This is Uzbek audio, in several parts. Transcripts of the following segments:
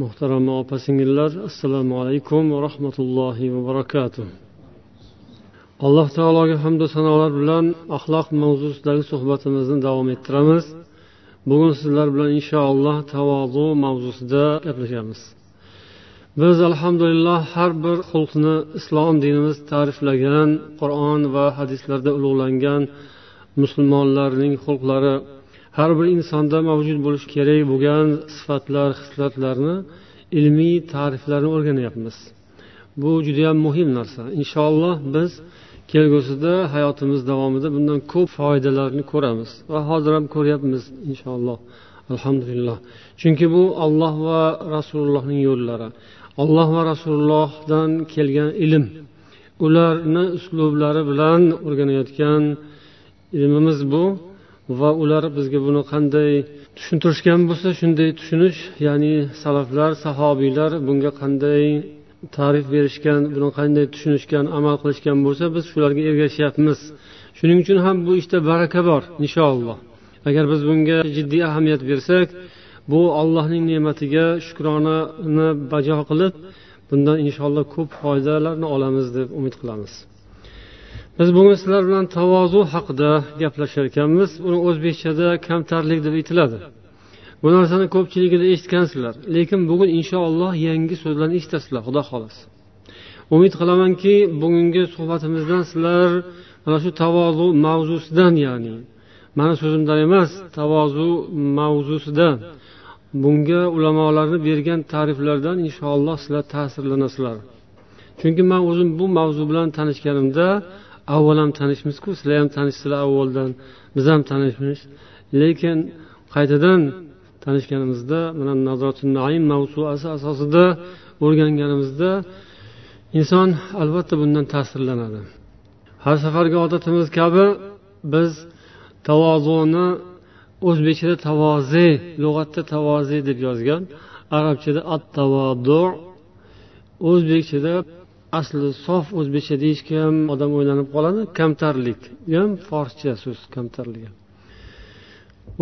muhtaram opa singillar assalomu alaykum va rahmatullohi va barakatuh. Alloh taologa hamdu sanolar bilan axloq mavzusidagi suhbatimizni davom ettiramiz. Bugun sizlar bilan inshaalloh tavozu mavzusida gaplashamiz. Biz alhamdulillah har bir xulqni islom dinimiz ta'riflagan qur'on va hadislarda ulug'langan musulmonlarning xulqlari har bir insonda mavjud bo'lishi kerak bo'lgan sifatlar hislatlarni ilmiy ta'riflarini o'rganyapmiz. Bu judayam muhim narsa. Inshaalloh biz kelgusida hayotimiz davomida bundan ko'p foydalarni ko'ramiz va hozir ham ko'ryapmiz inshaalloh. Alhamdulillah. Chunki bu olloh va rasulullohning yo'llari. Olloh va rasulullohdan kelgan ilm ularni uslublari bilan o'rganayotgan ilmimiz bu. Va ular bizga buni qanday tushuntirishgan bo'lsa shunday tushunish ya'ni salaflar sahobiylar bunga qanday ta'rif berishgan buni qanday tushunishgan amal qilishgan bo'lsa biz shularga ergashyapmiz. Shuning uchun ham bu ishda işte baraka bor inshaalloh agar biz bunga jiddiy ahamiyat bersak bu allohning ne'matiga shukronani bajo qilib bundan inshaalloh ko'p foydalarni olamiz deb umid qilamiz. Biz bugun sizlar bilan tavozu haqida gaplashar ekanmiz. Uni o'zbekchada kamtarlik deb aytiladi. Bu narsani ko'pchiligida eshitgansizlar. Lekin bugun inshaalloh yangi so'zlarni eshitasizlar xudo xohlasa. Umid qilamanki bugungi suhbatimizdan sizlar mana shu tavozu mavzusidan ya'ni mani so'zimdan emas tavozu mavzusidan bunga ulamolarni bergan ta'riflardan inshaalloh sizlar ta'sirlanasizlar chunki man o'zim bu mavzu bilan tanishganimda avval ham tanishmizku sizlar ham tanishsizlar avvaldan biz ham tanishmiz. Lekin qaytadan tanishganimizda mana naim mavzuasi asosida o'rganganimizda inson albatta bundan ta'sirlanadi. Har safargi odatimiz kabi biz tavozuni o'zbekchada tavoze lug'atda tavoze deb yozgan arabchada at tavodu o'zbekchada asli sof o'zbekcha deyishga ham odam o'ylanib qoladi kamtarlik. Ham forscha so'z kamtarlik.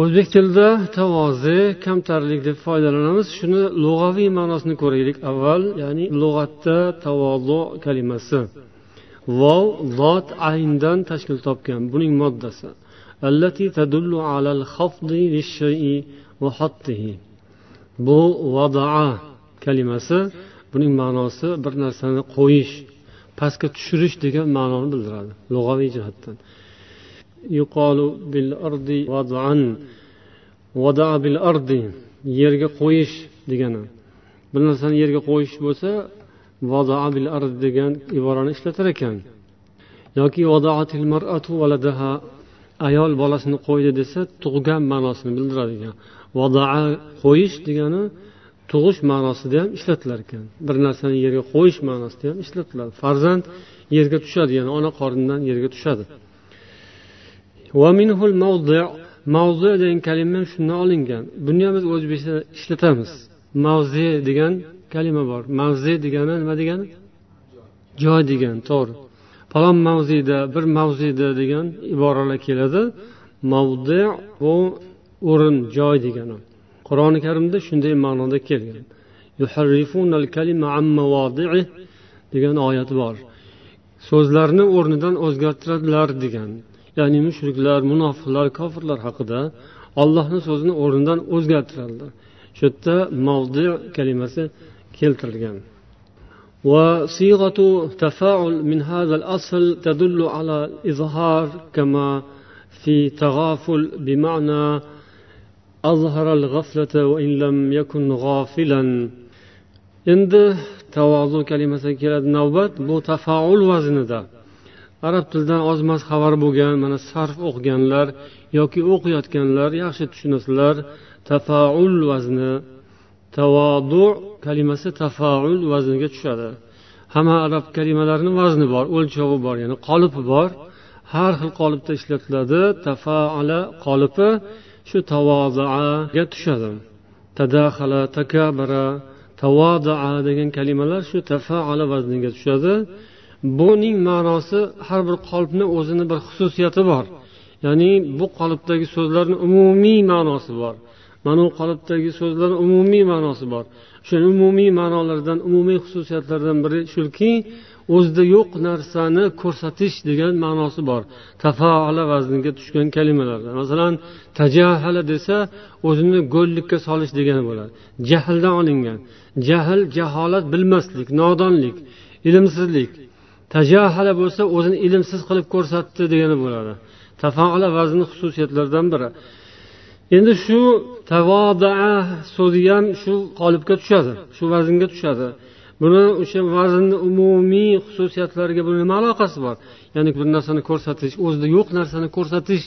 O'zbek tilida tavozi kamtarlik deb foydalanamiz. Shuni lug'aviy ma'nosini ko'raylik. Avval ya'ni lug'atda tavozu kalimasi. Vov zot ayndan tashkil topgan. Buning moddasi. Allati tadullu alal khafdi va bu vadaa kalimasi. Buning ma'nosi bir narsani qo'yish pastga tushirish degan ma'noni bildiradi lug'aviy jihatdan. Yuqolu bil ardi bil ardi yerga qo'yish degani bir narsani yerga qo'yish bo'lsa vadaa bil ardi degan iborani ishlatar ekan. Yoki valadaha ayol bolasini qo'ydi desa tug'gan ma'nosini bildiradi ekan. Vadaa qo'yish degani tug'ish ma'nosida ham ishlatilar ekan. Bir narsani yerga qo'yish ma'nosida ham ishlatiladi. Farzand yerga tushadi ya'ni ona qornidan yerga tushadi. Mavzu degan kalima ham shundan olingan. Buni ham biz o'zbekcha ishlatamiz. Mavze degan kalima bor. Mavze degani nima degani? Joy degan to'g'ri. Falon mavzida bir mavzida degan iboralar keladi. Mavdi bu o'rin joy degani. qur'oni karimda shunday ma'noda kelgan degan oyat bor so'zlarni o'rnidan o'zgartiradilar degan ya'ni mushriklar munofiqlar kofirlar haqida ollohni so'zini o'rnidan o'zgartiradilar shu yerda mavdi kalimasi keltirilgan وصيغة تفاعل من هذا الأصل تدل على الإظهار كما في تغافل بمعنى أظهر الغفلة وإن لم يكن غافلا endi tavozu kalimasiga keladi navbat bu tafaul vaznida arab tilidan ozmoz xabar bo'lgan mana sarf o'qiganlar yoki o'qiyotganlar yaxshi tushunasizlar tafaul vazni tavodu kalimasi tafaul vazniga tushadi hamma arab kalimalarining vazni bor o'lchovi bor ya'ni qolipi bor har xil qolipda ishlatiladi tafaala qolipi shu tavozaga tushadi. Tadahala takabara tavodaa degan kalimalar shu tafaala vazniga tushadi. Buning ma'nosi har bir qolipni o'zini bir xususiyati bor. Ya'ni bu qolipdagi so'zlarni umumiy ma'nosi bor. Mana bu qolipdagi so'zlarni umumiy ma'nosi bor. O'sha umumiy ma'nolardan umumiy xususiyatlardan biri shuki o'zida yo'q narsani ko'rsatish degan ma'nosi bor. Tafaala vazniga tushgan kalimalarda masalan tajahala desa o'zini go'llikka solish degani bo'ladi. Jahldan olingan. Jahl jaholat bilmaslik nodonlik ilmsizlik. Tajahala bo'lsa o'zini ilmsiz qilib ko'rsatdi degani bo'ladi. Tafaala vazni xususiyatlaridan biri. Endi shu tavodaa so'zi ham shu qolipga tushadi shu vaznga tushadi. Buni o'sha vaznni umumiy xususiyatlariga buni nima aloqasi bor? Ya'ni bir narsani ko'rsatish o'zida yo'q narsani ko'rsatish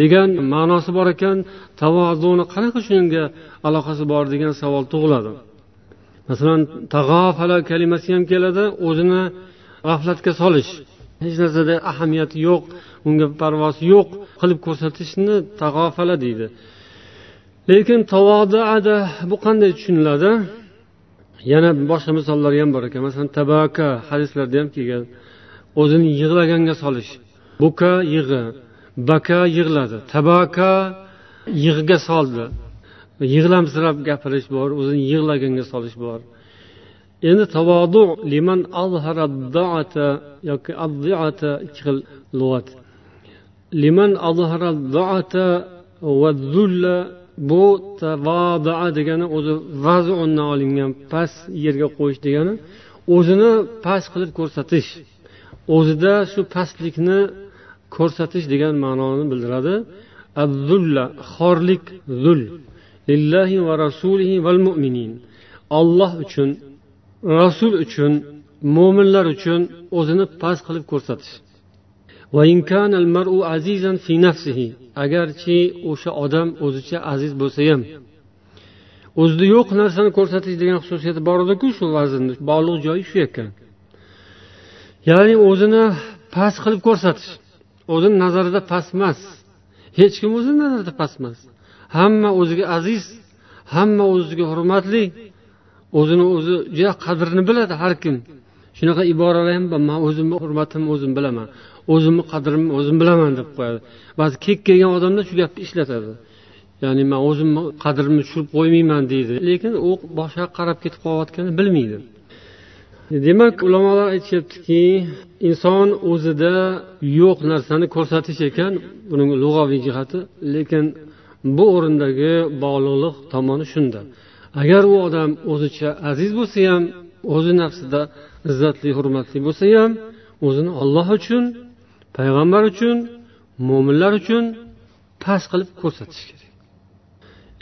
degan ma'nosi bor ekan. Tavozuni qanaqa shunga aloqasi bor degan savol tug'iladi. Masalan tag'ofala kalimasi ham keladi o'zini g'aflatga solish. Hech narsada ahamiyati yo'q unga parvoz yo'q qilib ko'rsatishni tag'ofala deydi. Lekin tavodaada bu qanday tushuniladi? Yana boshqa misollar ham bor ekan. Masalan tabaka hadislarda ham kelgan. O'zini yig'laganga solish. Buka yig'i. Baka yig'ladi. Tabaka yig'iga soldi. Yig'lamsirab gapirish bor o'zini yig'laganga solish bor. Endi tavodu liman yoki addiata ikki xil lug'at. Liman va zulla bu tavodaa degani o'zi vazundan olingan past yerga qo'yish degani o'zini past qilib ko'rsatish o'zida shu pastlikni ko'rsatish degan ma'noni bildiradi. Azzulla xorlik zul lillahi va rasulihi val mu'minin. Olloh uchun rasul uchun mo'minlar uchun o'zini past qilib ko'rsatish. Agarchi o'sha odam o'zicha aziz bo'lsa ham o'zida yo'q narsani ko'rsatish degan xususiyati bor ediku shu vaznni bog'liq joyi shu ekan ya'ni o'zini past qilib ko'rsatish o'zini nazarida past emas hech kim o'zini nazarida past emas hamma o'ziga aziz hamma o'ziga hurmatli o'zini o'zi juda qadrini biladi har kim. Shunaqa iboralar ham bor man o'zimni hurmatimni o'zim bilaman. O'zimni qadrimni o'zim bilaman deb qo'yadi. Ba'zi kek kelgan odamlar shu gapni ishlatadi. Ya'ni man o'zimni qadrimni tushirib qo'ymayman deydi. Lekin u boshqa qarab ketib qolayotganini bilmaydi. Demak ulamolar aytishyaptiki inson o'zida yo'q narsani ko'rsatish ekan buning lug'aviy jihati. Lekin bu o'rindagi bog'liqlik tomoni shunda. Agar u odam o'zicha aziz bo'lsa ham o'zi nafsida izzatli hurmatli bo'lsa ham o'zini olloh uchun payg'ambar uchun mo'minlar uchun past qilib ko'rsatish kerak.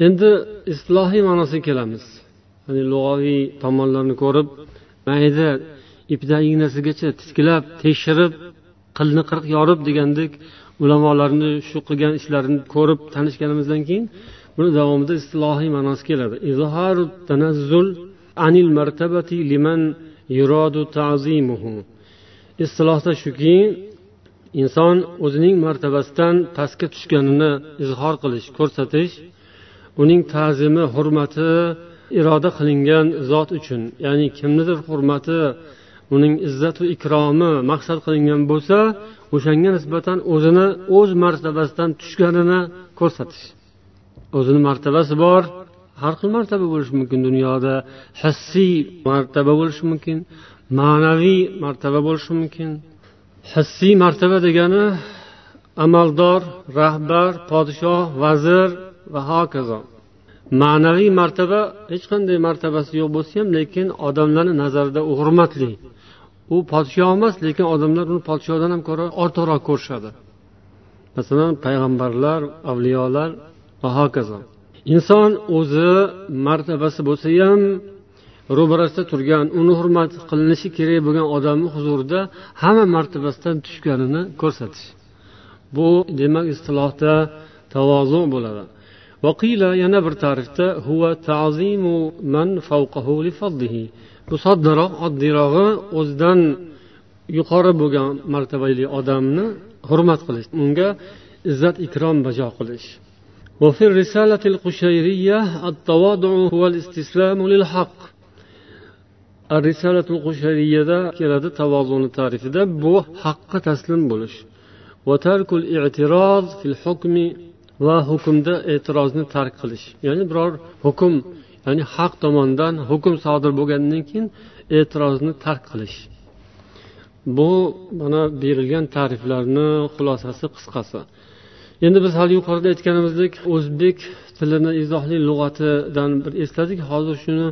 Endi islohiy ma'nosiga kelamiz. Ya'ni lug'aviy tomonlarni ko'rib mayda ipdan ignasigacha titkilab tekshirib qilni qirq yorib degandek ulamolarni shu qilgan ishlarini ko'rib tanishganimizdan keyin buni davomida istilohiy ma'nosi keladi. Izharu tanazzul anil martabati liman yuradu ta'zimuhu. Istilohda shuki inson o'zining martabasidan pastga tushganini izhor qilish ko'rsatish uning ta'zimi hurmati iroda qilingan zot uchun ya'ni kimnidir hurmati uning izzatu ikromi maqsad qilingan bo'lsa o'shanga nisbatan o'zini o'z martabasidan tushganini ko'rsatish. O'zini martabasi bor har xil martaba bo'lishi mumkin dunyoda. Hissiy martaba bo'lishi mumkin ma'naviy martaba bo'lishi mumkin. Hissiy martaba degani amaldor rahbar podshoh vazir va hokazo. Ma'naviy martaba hech qanday martabasi yo'q bo'lsa ham lekin odamlarni nazarida u hurmatli. U podshoh emas lekin odamlar uni podshohdan ham ko'ra ortiqroq ko'rishadi. Masalan payg'ambarlar avliyolar va hokazo. Inson o'zi martabasi bo'lsa ham ro'barasida turgan uni hurmat qilinishi kerak bo'lgan odamni huzurida hamma martabasidan tushganini ko'rsatish bu demak istilohda tavozu bo'ladi وقيل yana bir tarifda هو تعظيم من فوقه لفضله bu soddoroq oddiyrog'i o'zidan yuqori bo'lgan martabali odamni hurmat qilish unga izzat ikrom bajo qilish وفي الرسالة القشيرية التواضع هو الاستسلام للحق risalatul qo'shariyada keladi tavozuni tarifida. Bu haqqa taslim bo'lish. Va tarkul i'tiroz fil hukmi va hukmda e'tirozni tark qilish. Ya'ni biror hukm ya'ni haq tomonidan hukm sodir bo'lgandan keyin e'tirozni tark qilish. Bu mana berilgan tariflarni xulosasi qisqasi. Endi biz hali yuqorida aytganimizdek o'zbek tilini izohli lug'atidan bir esladik. Hozir shuni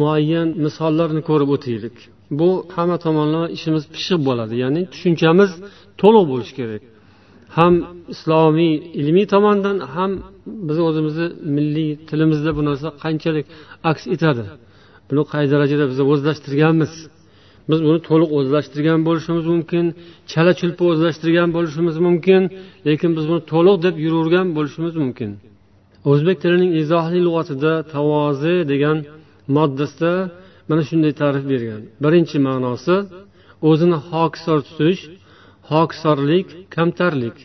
muayyan misollarni ko'rib o'taylik. Bu hamma tomonlama ishimiz pishiq bo'ladi ya'ni tushunchamiz to'liq bo'lishi kerak. Ham islomiy ilmiy tomondan ham biz o'zimizni milliy tilimizda bu narsa qanchalik aks etadi? Buni qay darajada biz o'zlashtirganmiz? Biz buni to'liq o'zlashtirgan bo'lishimiz mumkin chala chulpa o'zlashtirgan bo'lishimiz mumkin lekin biz buni to'liq deb yuravergan bo'lishimiz mumkin. O'zbek tilining izohli lug'atida tavozi degan moddasida mana shunday ta'rif bergan. Birinchi ma'nosi o'zini hokisor tutish hokisorlik kamtarlik.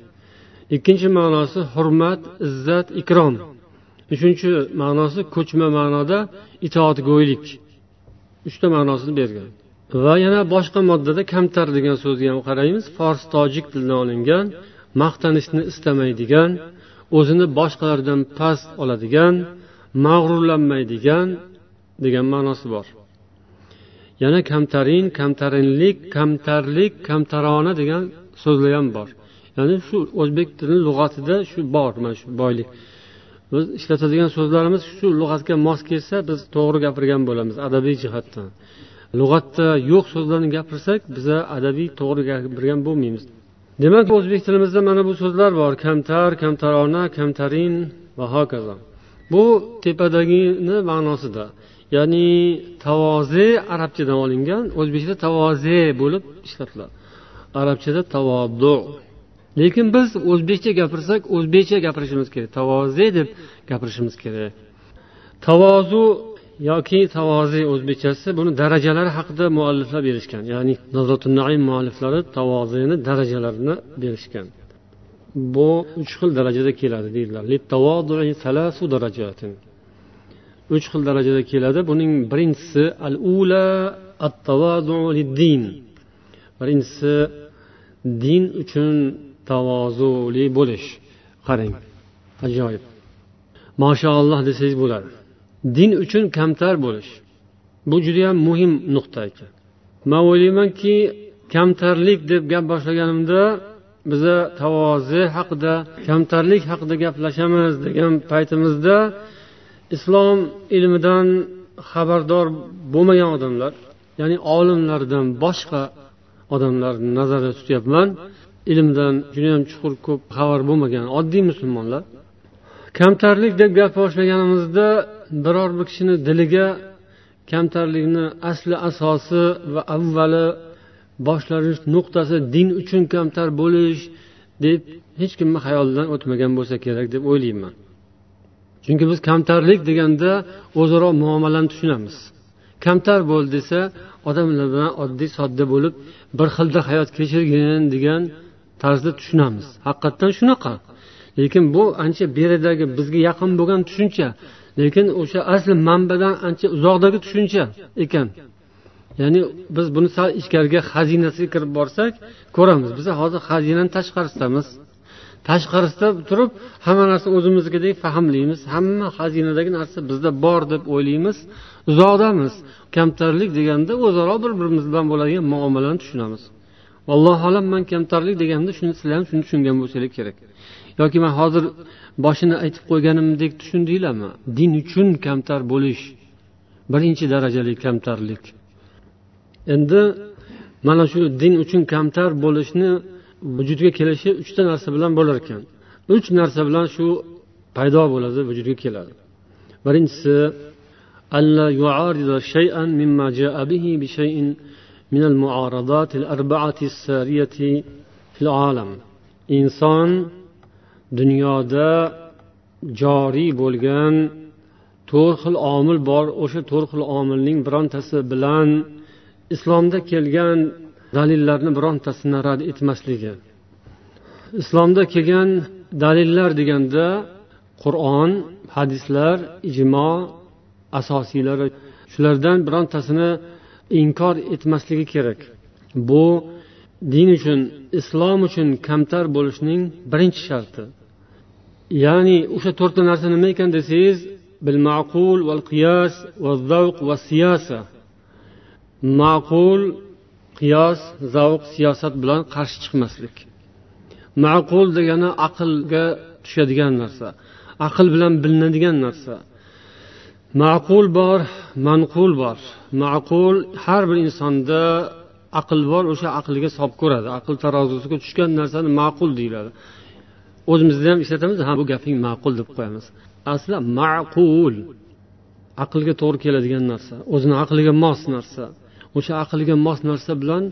Ikkinchi ma'nosi hurmat izzat ikrom. Uchinchi ma'nosi ko'chma ma'noda itoatgo'ylik. Uchta ma'nosini bergan. Va yana boshqa moddada kamtar degan so'zga ham qaraymiz. Fors tojik tilidan olingan maqtanishni istamaydigan o'zini boshqalardan past oladigan mag'rurlanmaydigan degan ma'nosi bor. Yana kamtarin kamtarinlik kamtarlik kamtarona degan so'zlar ham bor. Ya'ni shu o'zbek tilini lug'atida shu bor mana shu boylik. Biz ishlatadigan so'zlarimiz shu lug'atga mos kelsa biz to'g'ri gapirgan bo'lamiz adabiy jihatdan. Lug'atda yo'q so'zlarni gapirsak biza adabiy to'g'ri gapirgan bo'lmaymiz. Demak o'zbek tilimizda mana bu so'zlar bor. Kamtar kamtarona kamtarin va hokazo. Bu tepadagini ma'nosida. Ya'ni tavoze arabchadan olingan o'zbekchada tavoze bo'lib ishlatiladi. Arabchada tavoddu lekin biz o'zbekcha gapirsak o'zbekcha gapirishimiz kerak. Tavoze deb gapirishimiz kerak. Tavozu yoki tavoze o'zbekchasi buni darajalari haqida mualliflar berishgan. Ya'ni naim mualliflari tavozeni darajalarini berishgan. Bu uch xil darajada keladi deydilar. Uch xil darajada keladi. Buning birinchisi al ula at din birinchisi din uchun tavozuli bo'lish. Qarang. Ajoyib. Mashaalloh desangiz bo'ladi. Din uchun kamtar bo'lish. Bu judayam muhim nuqta ekan. Man o'ylaymanki kamtarlik deb gap boshlaganimda biza tavozi haqida kamtarlik haqida gaplashamiz degan paytimizda islom ilmidan xabardor bo'lmagan odamlar ya'ni olimlardan boshqa odamlarni nazarda tutyapman. Ilmdan judayam chuqur ko'p xabar bo'lmagan oddiy musulmonlar. Kamtarlik deb gap boshlaganimizda biror bir kishini diliga kamtarlikni asli asosi va avvali boshlanish nuqtasi din uchun kamtar bo'lish deb hech kimni xayolidan o'tmagan bo'lsa kerak deb o'ylayman. Chunki biz kamtarlik deganda o'zaro muomalani tushunamiz. Kamtar bo'l desa odamlar bilan oddiy sodda bo'lib bir xilda hayot kechirgin degan tarzda tushunamiz. Haqiqatdan shunaqa. Lekin bu ancha beridagi bizga yaqin bo'lgan tushuncha lekin o'sha asli manbadan ancha uzoqdagi tushuncha ekan. Ya'ni biz buni sal ichkariga xazinasiga kirib borsak ko'ramiz. Biz hozir xazinani tashqarisidamiz tashqarisida turib hamma narsa o'zimiznikidek fahmlaymiz hamma xazinadagi narsa bizda bor deb o'ylaymiz. Uzoqdamiz kamtarlik deganda o'zaro bir birimiz bilan bo'ladigan muomalani tushunamiz. Allohu alam man kamtarlik deganda shuni sizlar ham shuni tushungan bo'lsanglar kerak. Yoki man hozir boshini aytib qo'yganimdek tushundinglarmi? Din uchun kamtar bo'lish birinchi darajali kamtarlik. Endi mana shu din uchun kamtar bo'lishni vujudga kelishi uchta narsa bilan bo'lar ekan. Uch narsa bilan shu paydo bo'ladi vujudga keladi. Birinchisi alla shay'an mimma bi shay'in min al al arba'ati sariyati fil alam. Inson dunyoda joriy bo'lgan to'rt xil omil bor o'sha to'rt xil omilning birontasi bilan islomda kelgan dalillarni birontasini rad etmasligi. Islomda kelgan dalillar deganda qur'on hadislar ijmo asosiylari shulardan birontasini inkor etmasligi kerak. Bu din uchun islom uchun kamtar bo'lishning birinchi sharti. Ya'ni o'sha to'rtta narsa nima ekan desangiz bil ma'qul val qiyas va zavq va siyasa. Ma'qul qiyos zavq siyosat bilan qarshi chiqmaslik. Ma'qul degani aqlga tushadigan narsa aql bilan bilinadigan narsa. Ma'qul bor manqul bor. Ma'qul har bir insonda aql bor o'sha aqliga solib ko'radi. Aql tarozusiga tushgan narsani ma'qul deyiladi. O'zimizda ham ishlatamiz ha bu gaping ma'qul deb qo'yamiz. Asli ma'qul aqlga to'g'ri keladigan narsa o'zini aqliga mos narsa. O'sha aqlga mos narsa bilan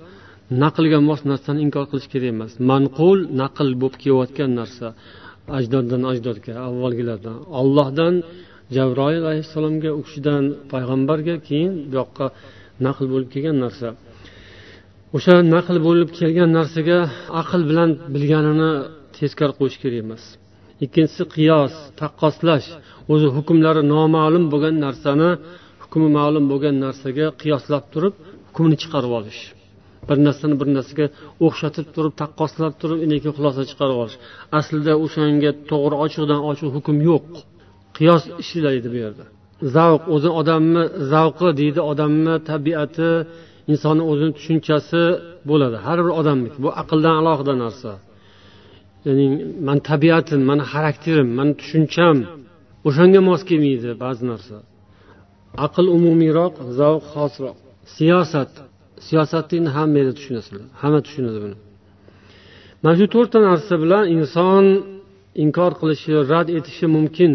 naqlga mos narsani inkor qilish kerak emas. Manqul naql bo'lib kelayotgan narsa. Ajdoddan ajdodga avvalgilardan. Ollohdan jabroil alayhissalomga u kishidan payg'ambarga keyin bu yoqqa naql bo'lib kelgan narsa. O'sha naql bo'lib kelgan narsaga aql bilan bilganini teskari qo'yish kerak emas. Ikkinchisi qiyos taqqoslash o'zi hukmlari noma'lum bo'lgan narsani hukmi ma'lum bo'lgan narsaga qiyoslab turib hukmni chiqarib olish. Bir narsani bir narsaga o'xshatib turib taqqoslab turib keyin xulosa chiqarib olish. Aslida o'shanga to'g'ri ochiqdan ochiq hukm yo'q. Qiyos ishlaydi bu yerda. Zavq o'zi odamni zavqi deydi odamni tabiati insonni o'zini tushunchasi bo'ladi. Har bir odamniki bu aqldan alohida narsa. Ya'ni mani tabiatim mani xarakterim mani tushuncham. O'shanga mos kelmaydi ba'zi narsa. Aql umumiyroq zavq xosroq. Siyosat. Siyosatni hamma tushunasizlar. Hamma tushunadi buni. Mana shu to'rtta narsa bilan inson inkor qilishi rad etishi mumkin.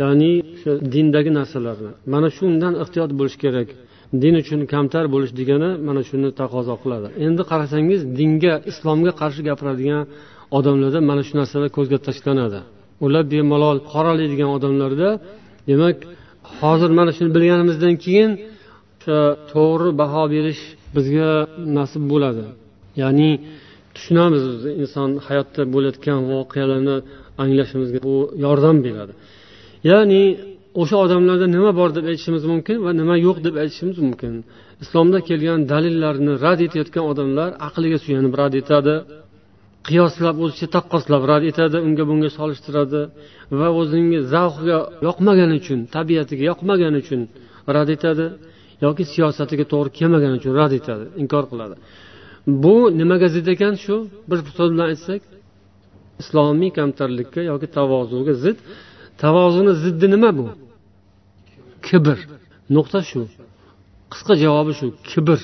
Ya'ni o'sha dindagi narsalarni. Mana shundan ehtiyot bo'lish kerak. Din uchun kamtar bo'lish degani mana shuni taqozo qiladi. Endi qarasangiz dinga islomga qarshi gapiradigan odamlarda mana shu narsalar ko'zga tashlanadi. Ular bemalol qoralaydigan odamlarda demak hozir mana shuni bilganimizdan keyin o'sha to'g'ri baho berish bizga nasib bo'ladi. Ya'ni tushunamiz inson hayotda bo'layotgan voqealarni anglashimizga bu yordam beradi. Ya'ni o'sha odamlarda nima bor deb aytishimiz mumkin va nima yo'q deb aytishimiz mumkin? Islomda kelgan dalillarni rad etayotgan odamlar aqliga suyanib rad etadi. Qiyoslab o'zicha taqqoslab rad etadi unga bunga solishtiradi va o'zining zavqiga yoqmagani uchun tabiatiga yoqmagani uchun rad etadi yoki siyosatiga to'g'ri kelmagani uchun rad etadi inkor qiladi. Bu nimaga zid ekan? Shu bir so'z bilan aytsak islomiy kamtarlikka yoki tavozuga zid. Tavozuni ziddi nima bu? Kibr. Nuqta shu. Qisqa javobi shu kibr.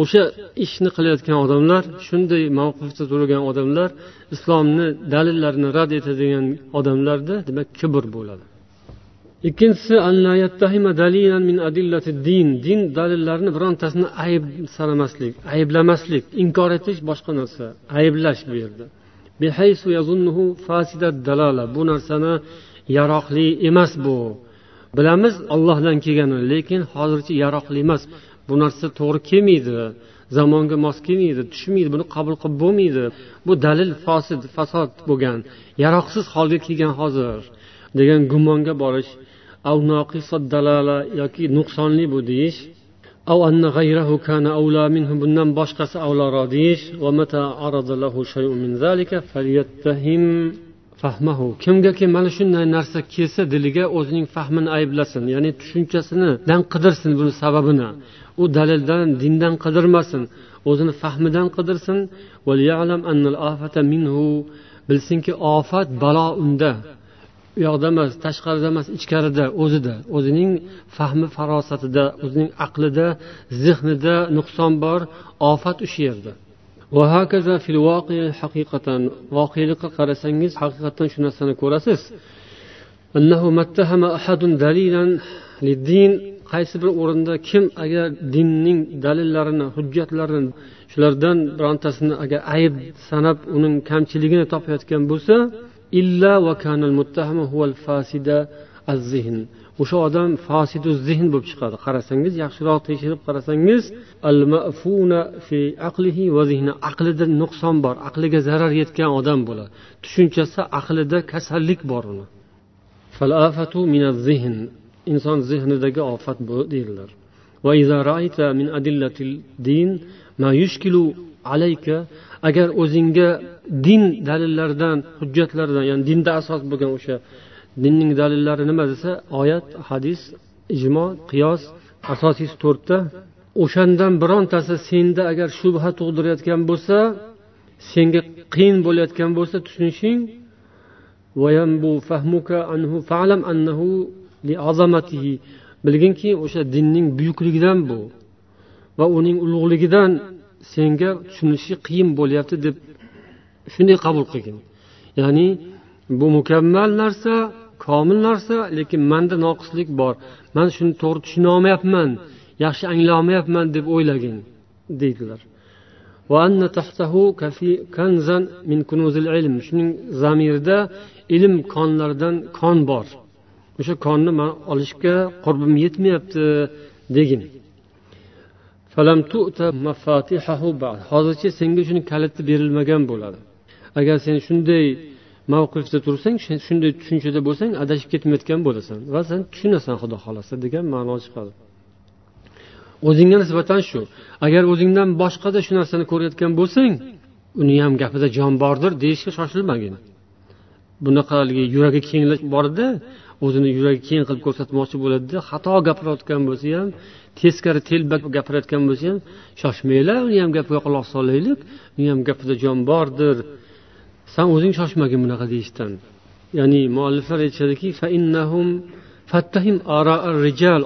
O'sha ishni qilayotgan odamlar shunday mavqifda turgan odamlar islomni dalillarini rad etadigan odamlarda demak kibr bo'ladi. Ikkinchisi din din dalillarini birontasini ayb sanamaslik ayblamaslik inkor etish boshqa narsa ayblash bu yerda. Bu narsani yaroqli emas bu. Bilamiz ollohdan kelgani lekin hozircha yaroqli emas. Bu narsa to'g'ri kelmaydi zamonga mos kelmaydi tushmaydi buni qabul qilib bo'lmaydi. Bu dalil fosid fasod bo'lgan yaroqsiz holga kelgan hozir degan gumonga borish yoki nuqsonli bu deyish bundan boshqasi avloroq deyish kimgaki mana shunday narsa kelsa diliga o'zining fahmini ayblasin ya'ni tushunchasinidan qidirsin buni sababini. U dalildan dindan qidirmasin. O'zini fahmidan qidirsin. bilsinki ofat balo unda. U yoqda emas tashqarida emas ichkarida o'zida. O'zining fahmi farosatida o'zining aqlida zehnida nuqson bor ofat o'sha yerda voqelikqa qarasangiz haqiqatdan shu narsani ko'rasiz. Qaysi bir o'rinda kim agar dinning dalillarini hujjatlarini shulardan birontasini agar ayb sanab uning kamchiligini topayotgan bo'lsa illa va kanal muttahamu huval fasida az zihn o'sha odam fosidu zihn bo'lib chiqadi. Qarasangiz yaxshiroq tekshirib qarasangiz al mafuna fi aqlihi va zihni. Aqlida nuqson bor aqliga zarar yetgan odam bo'ladi. Tushunchasi aqlida kasallik bor uni. Inson zehnidagi ofat bu deydilar. Agar o'zingga din dalillaridan hujjatlardan ya'ni dinda asos bo'lgan o'sha dinning dalillari nima desa oyat hadis ijmo qiyos asosiysi to'rtta o'shandan birontasi senda agar shubha tug'dirayotgan bo'lsa senga qiyin bo'layotgan bo'lsa tushunishing bilginki o'sha dinning buyukligidan bu. Va uning ulug'ligidan senga tushunishi qiyin bo'lyapti deb shunday qabul qilgin. Ya'ni bu mukammal narsa komil narsa lekin manda noqislik bor. Man shuni to'g'ri tushuna olmayapman yaxshi anglolmayapman deb o'ylagin deydilar. Shuning zamirida ilm konlaridan kon bor. O'sha konni man olishga qurbim yetmayapti degin. Hozircha senga shuni kaliti berilmagan bo'ladi. Agar sen shunday mavqifda tursang shunday tushunchada bo'lsang adashib ketmayotgan bo'lasan. Va sen tushunasan xudo xohlasa degan ma'no chiqadi. O'zingga nisbatan shu. Agar o'zingdan boshqada shu narsani ko'rayotgan bo'lsang uni ham gapida jon bordir deyishga shoshilmagin. Bunaqaligi yuragi kenglar borda o'zini yuragi keng qilib ko'rsatmoqchi bo'ladida xato gapirayotgan bo'lsa ham teskari telba gapirayotgan bo'lsa ham shoshmanglar uni ham gapiga quloq solaylik uni ham gapida jon bordir. San o'zing shoshmagin bunaqa deyishdan. Ya'ni mualliflar aytishadiki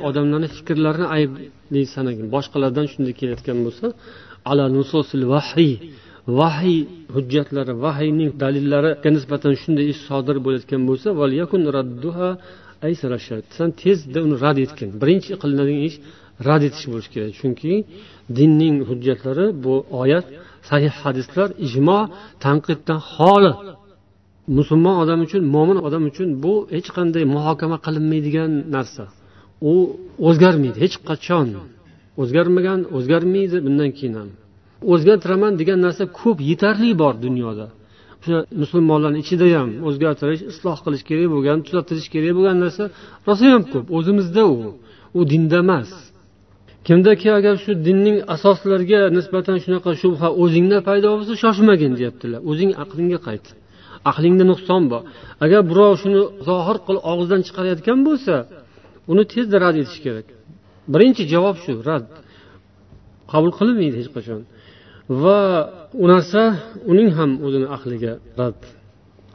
odamlarni fikrlarini aybli sanagin. Boshqalardan shunday kelayotgan bo'lsa ala nususil vahiy vahiy hujjatlari vahiyning dalillariga nisbatan shunday ish sodir bo'layotgan bo'lsa san tezda uni rad etgin. Birinchi qilinadigan ish rad etish bo'lishi kerak. Chunki dinning hujjatlari bu oyat sahih hadislar ijmo tanqiddan xoli. Musulmon odam uchun mo'min odam uchun bu hech qanday muhokama qilinmaydigan narsa. U o'zgarmaydi hech qachon. O'zgarmagan o'zgarmaydi bundan keyin ham. O'zgartiraman degan narsa ko'p yetarli bor dunyoda. O'sha musulmonlarni ichida ham o'zgartirish isloh qilish kerak bo'lgan tuzatilish kerak bo'lgan narsa rosayam ko'p. O'zimizda u. U dinda emas. Kimdaki agar shu dinning asoslariga nisbatan shunaqa shubha o'zingda paydo bo'lsa shoshmagin deyaptilar. O'zing aqlingga qayt. Aqlingda nuqson bor. Agar birov shuni zohir qilib og'zidan chiqarayotgan bo'lsa uni tezda rad etish kerak. Birinchi javob shu rad. Qabul qilinmaydi hech qachon. va u narsa uning ham o'zini aqliga rad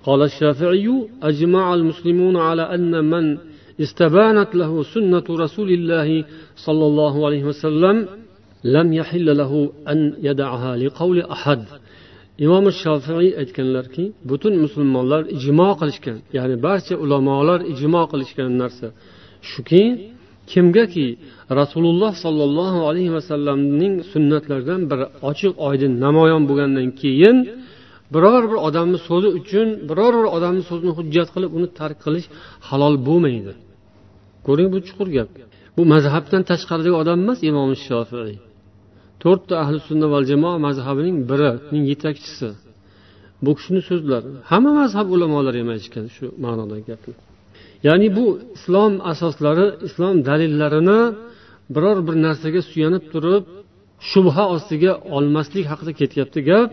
قال الشافعي أجمع المسلمون على أن من استبانت له سنة رسول الله صلى الله عليه وسلم لم يحل له أن يدعها لقول أحد imom shofiiy aytganlarki butun musulmonlar ijmo qilishgan ya'ni barcha ulamolar ijmo qilishgan narsa shuki kimgaki rasululloh sollallohu alayhi vasallamning sunnatlaridan bir ochiq oydin namoyon bo'lgandan keyin biror bir odamni so'zi uchun biror bir odamni so'zini hujjat qilib uni tark qilish halol bo'lmaydi. Ko'ring bu chuqur gap. Bu mazhabdan tashqaridagi odam emas imom shofiiy to'rtta ahli sunna val jamoa mazhabining birining yetakchisi. Bu kishini so'zlari hamma mazhab ulamolari ham aytishgan shu ma'nodagi gaplar ya'ni bu islom asoslari islom dalillarini biror bir narsaga suyanib turib shubha ostiga olmaslik haqida ketyapti gap.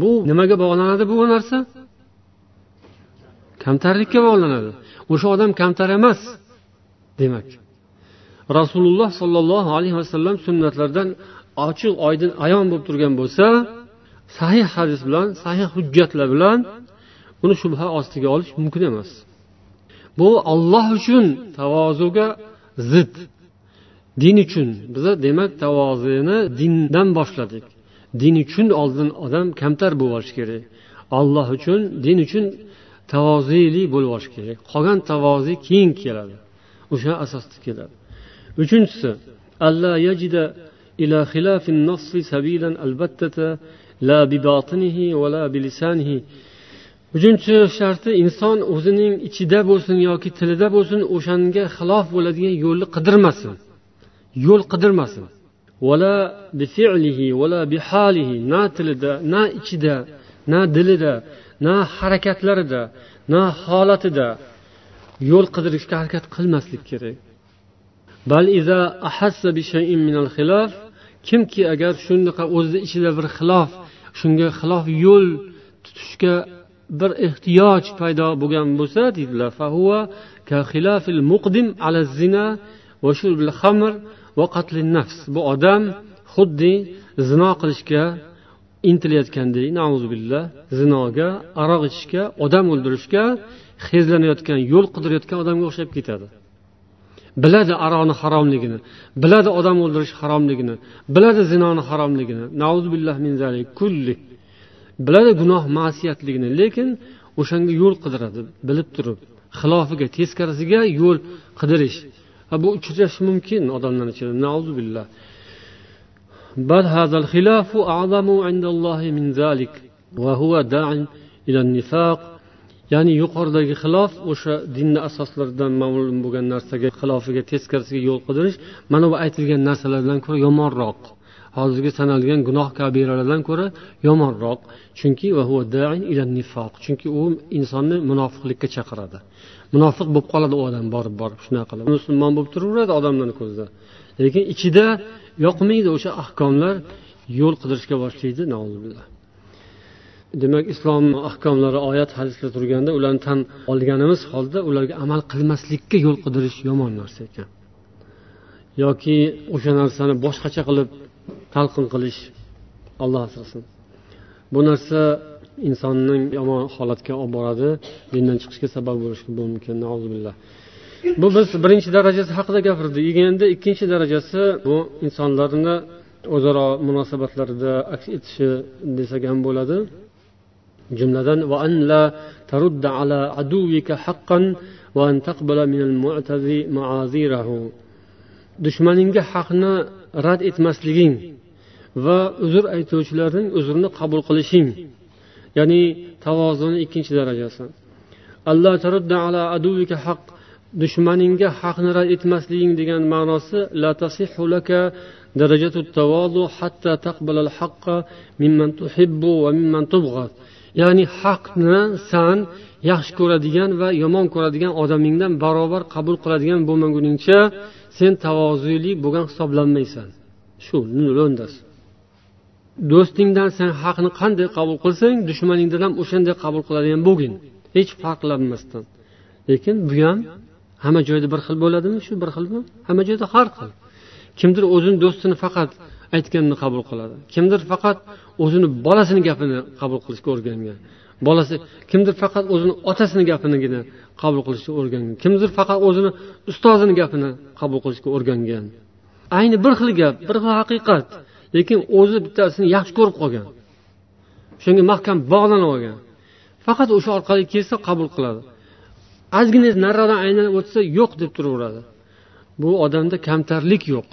Bu nimaga bog'lanadi bu narsa? Kamtarlikka bog'lanadi. O'sha odam kamtar emas demak. Rasululloh sollallohu alayhi vasallam sunnatlaridan ochiq oydin ayon bo'lib turgan bo'lsa sahih hadis bilan sahih hujjatlar bilan uni shubha ostiga olish mumkin emas. bu olloh uchun tavozuga zid. Din uchun. Biza demak tavozini dindan boshladik. Din uchun oldin odam kamtar bo'lib olishi kerak. Olloh uchun din uchun tavozili bo'lib olish kerak. Qolgan tavozi keyin keladi. O'sha asosda keladi. Uchinchisi yajida ila xilafin nasri sabilan albattata la bibatinihi va la bilisanihi uchinchi sharti inson o'zining ichida bo'lsin yoki tilida bo'lsin o'shanga xilof bo'ladigan yo'lni qidirmasin. Yo'l qidirmasin. Vala bifilihi vala bihalihi na tilida na ichida na dilida na harakatlarida na holatida yo'l qidirishga harakat qilmaslik kerak. Bal iza ahassa bi shay'in min al xilaf kimki agar shunaqa o'zini ichida bir xilof shunga xilof yo'l tutishga bir ehtiyoj paydo bo'lgan bo'lsa deydilar. Bu odam xuddi zino qilishga intilayotgandek billah zinoga aroq ichishga odam o'ldirishga hezlanayotgan yo'l qidirayotgan odamga o'xshab ketadi. Biladi aroqni haromligini biladi odam o'ldirish haromligini biladi zinoni haromligini. Nauzubillah min zalik kulli biladi gunoh ma'siyatligini lekin o'shanga yo'l qidiradi bilib turib xilofiga teskarisiga yo'l qidirish bu uchrashi mumkin odamlar ichida billah بل هذا الخلاف أعظم عند الله من ذلك وهو داع إلى النفاق ya'ni yuqoridagi xilof o'sha dinni asoslaridan ma'lum bo'lgan narsaga xilofiga teskarisiga yo'l qidirish mana bu aytilgan narsalardan ko'ra yomonroq Hozirgi sanalgan gunoh kabiralardan ko'ra yomonroq chunki chunki u insonni munofiqlikka chaqiradi. Munofiq bo'lib qoladi u odam borib borib shunaqa qilib. Musulmon bo'lib turaveradi odamlarni ko'zida. Lekin ichida yoqmaydi o'sha ahkomlar yo'l qidirishga boshlaydi demak islom ahkomlari oyat hadislar turganda ularni tan olganimiz holda ularga amal qilmaslikka yo'l qidirish yomon narsa ekan. Yoki o'sha narsani boshqacha qilib talqin qilish alloh asrasin. Bu narsa insonning yomon holatga olib boradi dindan chiqishga sabab bo'lishi mumkin bu biz birinchi darajasi haqida gapirdik. Endi ikkinchi darajasi bu insonlarni o'zaro munosabatlarida aks etishi desak ham bo'ladi. Jumladan dushmaningga haqni rad etmasliging va uzr aytuvchilarning uzrini qabul qilishing ya'ni tavozuni ikkinchi darajasi. Alloh tarudda ala aduvika haq dushmaningga haqni rad etmasliging degan ma'nosi la tasihu laka darajatu tavozu hatta taqbala al haqqa mimman tuhibbu va mimman tubghat ya'ni haqni san yaxshi ko'radigan va yomon ko'radigan odamingdan barobar qabul qiladigan bo'lmaguningcha sen tavozuli bo'lgan hisoblanmaysan. Shu lo'ndasi do'stingdan sen haqni qanday qabul qilsang dushmaningdan ham o'shanday qabul qiladigan bo'lgin. Hech farqlanmasdan. Lekin bu ham hamma joyda bir xil bo'ladimi? Shu bir xilmi? Hamma joyda har xil. Kimdir o'zini do'stini faqat aytganini qabul qiladi. Kimdir faqat o'zini bolasini gapini qabul qilishga o'rgangan. Bolasi kimdir faqat o'zini otasini gapinigina qabul qilishga o'rgangan. Kimdir faqat o'zini ustozini gapini qabul qilishga o'rgangan. Ayni bir xil gap bir xil haqiqat lekin o'zi bittasini yaxshi ko'rib qolgan. Shunga mahkam bog'lanib olgan. Faqat o'sha orqali kelsa qabul qiladi. Ozgina nariroqdan aylanib o'tsa yo'q deb turaveradi. Bu odamda kamtarlik yo'q.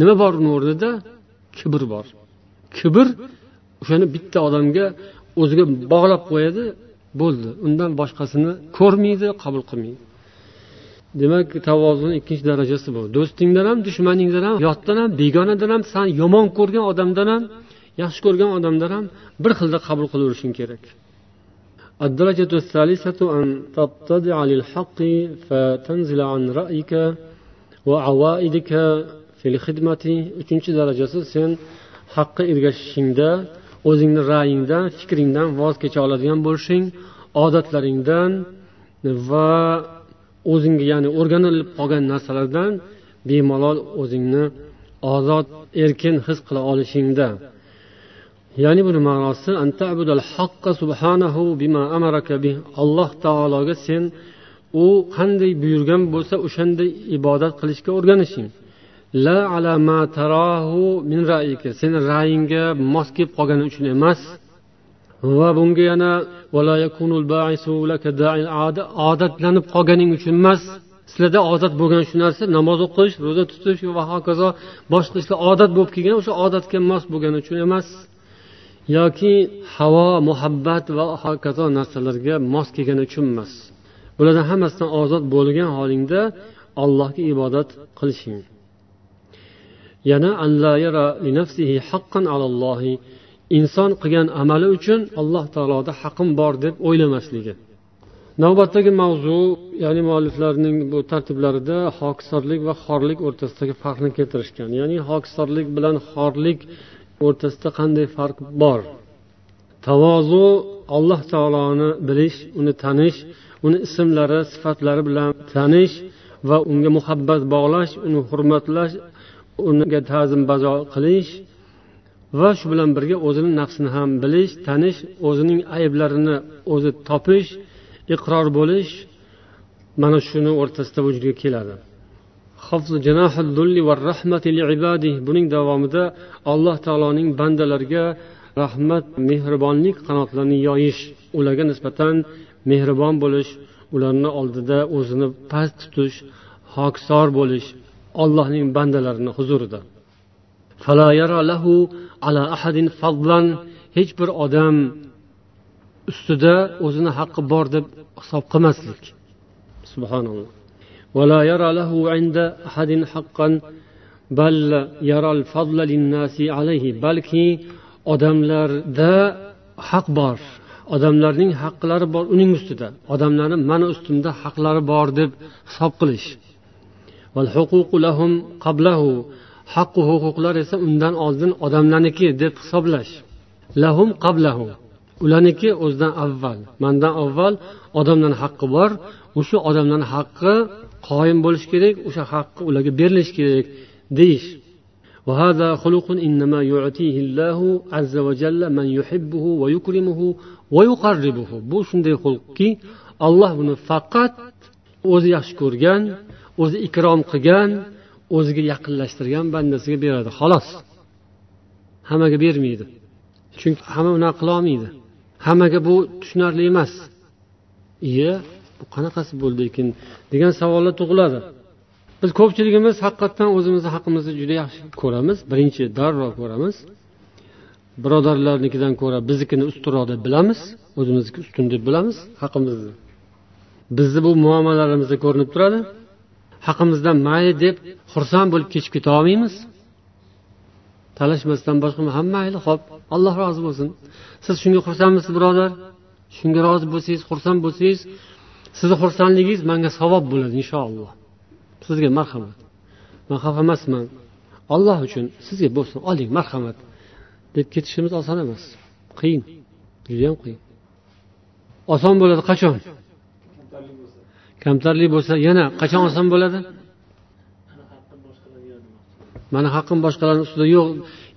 Nima bor uni o'rnida? Kibr bor. Kibr o'shani bitta odamga o'ziga bog'lab qo'yadi bo'ldi undan boshqasini ko'rmaydi qabul qilmaydi demak tavozuni ikkinchi darajasi bu do'stingdan ham dushmaningdan ham yotdan ham begonadan ham san yomon ko'rgan odamdan ham yaxshi ko'rgan odamdan ham bir xilda qabul qilaverishing kerak الدرجة الثالثة أن تبتدع للحق فتنزل عن رأيك وعوائدك في الخدمة uchinchi darajasi sen haqqa ergashishingda o'zingni ra'yingdan fikringdan voz kecha oladigan bo'lishing odatlaringdan va o'zingga ya'ni o'rganilib qolgan narsalardan bemalol o'zingni ozod erkin his qila olishingda. Ya'ni buni ma'nosi alloh taologa sen u qanday buyurgan bo'lsa o'shanday ibodat qilishga o'rganishing. La ala ma tarahu min ra'yika. Seni ra'yingga mos kelib qolgani uchun emas. Va bunga yana odatlanib qolganing uchun emas. Sizlarda odat bo'lgan shu narsa namoz o'qish ro'za tutish va hokazo boshqa ishlar odat bo'lib kelgan o'sha odatga mos bo'lgani uchun emas. Yoki havo muhabbat va hokazo narsalarga mos kelgani uchun emas. Bulardan hammasidan ozod bo'lgan holingda allohga ibodat qilishing. Yana inson qilgan amali uchun alloh taoloda haqim bor deb o'ylamasligi. Navbatdagi mavzu ya'ni mualliflarning bu tartiblarida hokisorlik va xorlik o'rtasidagi farqni keltirishgan. Ya'ni hokisorlik bilan xorlik o'rtasida qanday farq bor? Tavozu alloh taoloni bilish uni tanish uni ismlari sifatlari bilan tanish va unga muhabbat bog'lash uni hurmatlash unga ta'zim bazo qilish va shu bilan birga o'zini nafsini ham bilish tanish o'zining ayblarini o'zi topish iqror bo'lish mana shuni o'rtasida vujudga keladi. Buning davomida alloh taoloning bandalarga rahmat mehribonlik qanotlarini yoyish ularga nisbatan mehribon bo'lish ularni oldida o'zini past tutish hokisor bo'lish ollohning bandalarini huzurida hech bir odam ustida o'zini haqqi bor deb hisob qilmaslik subhanalloh ولا يرى له عند أحد حقا بل يرى الفضل للناس عليه balki odamlarda haq bor odamlarning haqqilari bor uning ustida odamlarni mani ustimda haqlari bor deb hisob qilish haqqu huquqlar esa undan oldin odamlarniki deb hisoblash lahum qablahu ularniki o'zidan avval mandan avval odamlarni haqqi bor o'sha odamlarni haqqi qoyim bo'lishi kerak o'sha haqqi ularga berilishi kerak deyish وهذا خلق إنما يعطيه الله عز وجل من يحبه ويكرمه ويقربه bu shunday xulqki alloh buni faqat o'zi yaxshi ko'rgan o'zi ikrom qilgan o'ziga yaqinlashtirgan bandasiga beradi xolos. Hammaga bermaydi. Chunki hamma unaqa qilolmaydi hammaga bu tushunarli emas. Iye bu qanaqasi bo'ldi ekan degan savollar tug'iladi. Biz ko'pchiligimiz haqiqatdan o'zimizni haqqimizni juda yaxshi ko'ramiz. Birinchi darrov ko'ramiz. Birodarlarnikidan ko'ra biznikini ustunroq deb bilamiz o'zimizniki ustun deb bilamiz haqimizni. Bizni bu muomalalarimizda ko'rinib turadi. Haqimizdan mayli deb xursand bo'lib kechib keta olmaymiz. Talashmasdan boshqa ham mayli ho'p alloh rozi bo'lsin. Siz shunga xursandmisiz birodar? Shunga rozi bo'lsangiz xursand bo'lsangiz sizni xursandligingiz manga savob bo'ladi inshaalloh sizga marhamat. Man xafa emasman. Olloh uchun sizga bo'lsin oling marhamat. Deb ketishimiz oson emas. Qiyin. Judayam qiyin. Oson bo'ladi qachon? Kamtarlik bo'lsa yana qachon oson bo'ladi? Mani haqqim boshqalarni ustida yo'q.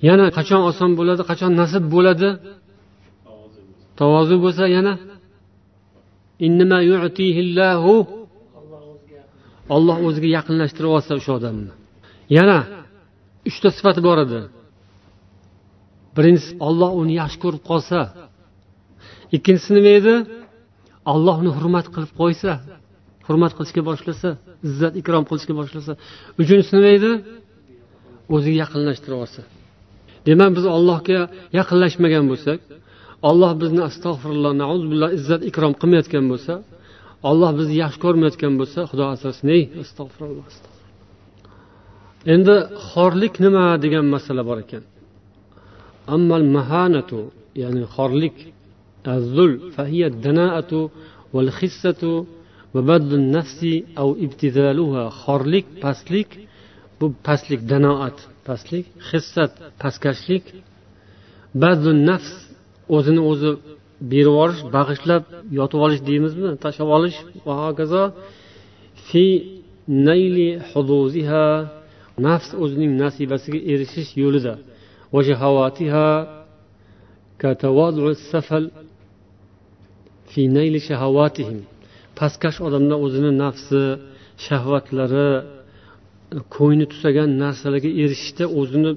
Yana qachon oson bo'ladi qachon nasib bo'ladi? Tavozu bo'lsa yana olloh o'ziga yaqinlashtirib olsa o'sha odamni. Yana uchta sifati bor edi. Birinchisi olloh uni yaxshi ko'rib qolsa. Ikkinchisi nima edi? Olloh uni hurmat qilib qo'ysa. Hurmat qilishga boshlasa izzat ikrom qilishga boshlasa. Uchinchisi nima edi? O'ziga yaqinlashtirib olsa demak biz allohga yaqinlashmagan bo'lsak olloh bizni astag'firulloh billah izzat ikrom qilmayotgan bo'lsa olloh bizni yaxshi ko'rmayotgan bo'lsa xudo asrasin ey astag'firulloh endi xorlik nima degan masala bor ekan. Ammal mahanatu ya'ni xorlik azzul fahiya danaatu val hissatu xorlik pastlik bu pastlik danoat pastlik hissat pastkashlik badlun nafs o'zini o'zi berib yuborish bag'ishlab yotib olish deymizmi tashlab olish va hokazo fi nayli huduziha nafs o'zining nasibasiga erishish yo'lida pastkash odamda o'zini nafsi shahvatlari ko'ngli tusagan narsalarga erishishda o'zini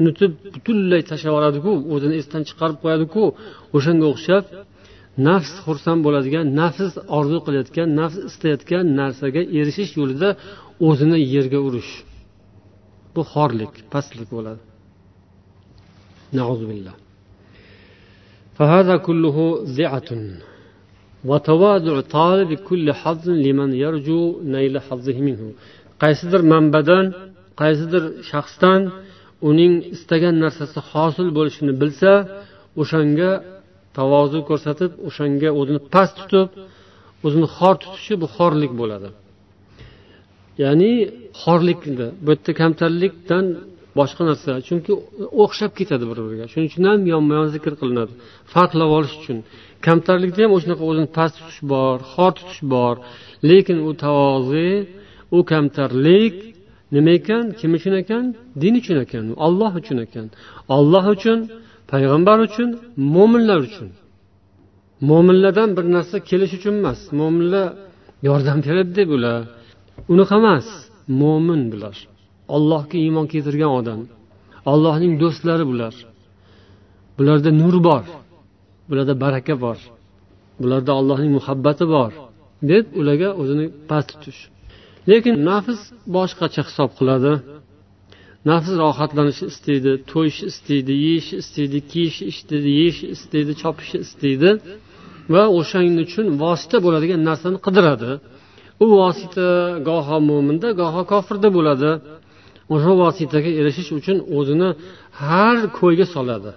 unutib butunlay tashlab yuboradiku o'zini esdan chiqarib qo'yadiku. O'shanga o'xshab nafs xursand bo'ladigan nafs orzu qilayotgan nafs istayotgan narsaga erishish yo'lida o'zini yerga urish. Bu xorlik pastlik bo'ladi. Nauzubillah. Qaysidir manbadan qaysidir shaxsdan uning istagan narsasi hosil bo'lishini bilsa o'shanga tavozu ko'rsatib o'shanga o'zini past tutib o'zini xor tutishi bu xorlik bo'ladi ya'ni xorlikni bu yerda kamtarlikdan boshqa narsa chunki o'xshab ketadi bir biriga shuning uchun ham yonma yon zikr qilinadi farqlab olish uchun kamtarlikda ham o'shanaqa o'zini past tutish bor xor tutish bor. Lekin u tavozi u kamtarlik nima ekan? Kim uchun ekan? Din uchun ekan. Olloh uchun ekan. Olloh uchun payg'ambar uchun mo'minlar uchun. Mo'minlardan bir narsa kelish uchun emas. Mo'minlar yordam beradi deb ular. Unaqa emas. Mo'min bular. Ollohga iymon keltirgan odam. Ollohning do'stlari bular. Bularda nur bor. Bularda baraka bor. Bularda allohning muhabbati bor deb ularga o'zini past tutish. Lekin nafs boshqacha hisob qiladi. Nafs rohatlanishni istaydi to'yishni istaydi yeyishni istaydi kiyishni istaydi yeyishni istaydi chopishni istaydi va o'shaning uchun vosita bo'ladigan narsani qidiradi. U vosita goho mo'minda goho kofirda bo'ladi. O'sha vositaga erishish uchun o'zini har ko'yga soladi.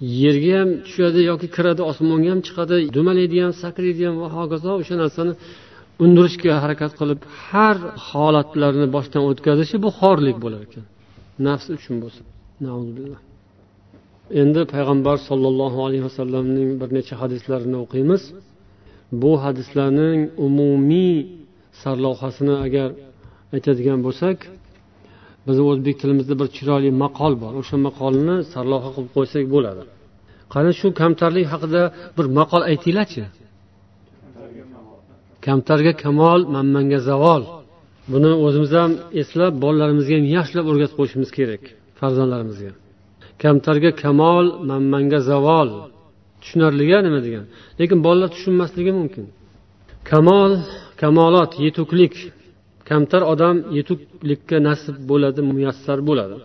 Yerga ham tushadi yoki kiradi osmonga ham chiqadi dumalaydi ham sakraydi ham va hokazo o'sha narsani undirishga harakat qilib har holatlarni boshdan o'tkazishi bu xorlik bo'lar ekan. Nafs uchun bo'lsa. Endi payg'ambar sollallohu alayhi vasallamning bir necha hadislarini o'qiymiz. Bu hadislarning umumiy sarlavhasini agar aytadigan bo'lsak bizni o'zbek tilimizda bir chiroyli maqol bor. O'sha maqolni sarlavha qilib qo'ysak bo'ladi. Qani shu kamtarlik haqida bir maqol aytinglarchi. Kamtarga kamol manmanga zavol. Buni o'zimiz ham eslab bolalarimizga ham yaxshilab o'rgatib qo'yishimiz kerak farzandlarimizga. Kamtarga kamol manmanga zavol. Tushunarliga nima degan? Lekin bolalar tushunmasligi mumkin. Kamol kamolot yetuklik. Kamtar odam yetuklikka nasib bo'ladi muyassar bo'ladi.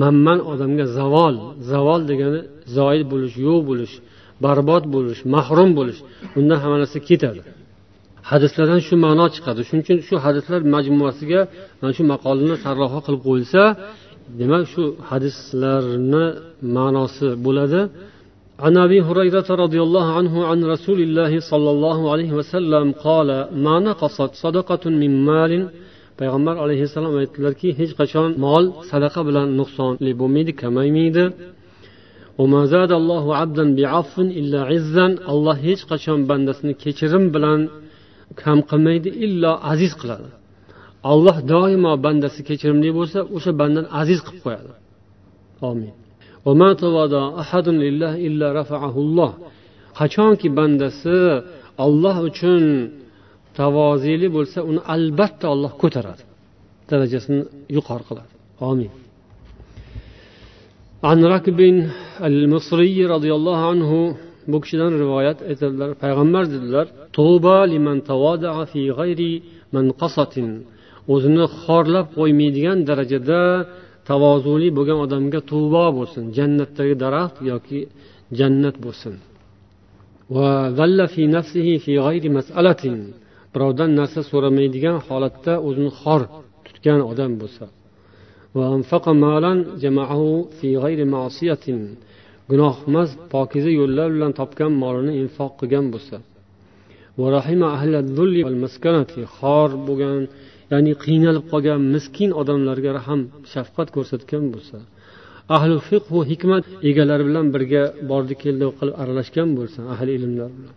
Manman odamga zavol zavol degani zoil bo'lish yo'q bo'lish barbod bo'lish mahrum bo'lish undan hamma narsa ketadi. Hadislardan shu ma'no chiqadi. Shuning uchun shu hadislar majmuasiga mana shu maqolani sarlavha qilib qo'yilsa demak shu hadislarni ma'nosi bo'ladi. عن ابي هريره رضي الله عنه عن رسول الله صلى الله عليه وسلم قال ما نقصت صدقه من مال payg'ambar alayhissalom aytdilarki hech qachon mol sadaqa bilan nuqsonli bo'lmaydi kamaymaydi alloh hech qachon bandasini kechirim bilan kam qilmaydi illo aziz qiladi alloh doimo bandasi kechirimli bo'lsa o'sha bandani aziz qilib qo'yadi omin qachonki bandasi olloh uchun tavozeli bo'lsa uni albatta olloh ko'taradi darajasini yuqori qiladi omin عن ركب المصري رضي الله عنه bu kishidan rivoyat aytadilar payg'ambar dedilar o'zini xorlab qo'ymaydigan darajada tavozuli bo'lgan odamga tuvbo bo'lsin jannatdagi daraxt yoki jannat bo'lsin. Birovdan narsa so'ramaydigan holatda o'zini xor tutgan odam bo'lsa. Gunohmas pokiza yo'llar bilan topgan molini infoq qilgan bo'lsa. Xor bo'lgan ya'ni qiynalib qolgan miskin odamlarga rahm shafqat ko'rsatgan bo'lsa ahli fiqhu hikmat egalari bilan birga bordi keldi qilib aralashgan bo'lsa ahli ilmlar bilan.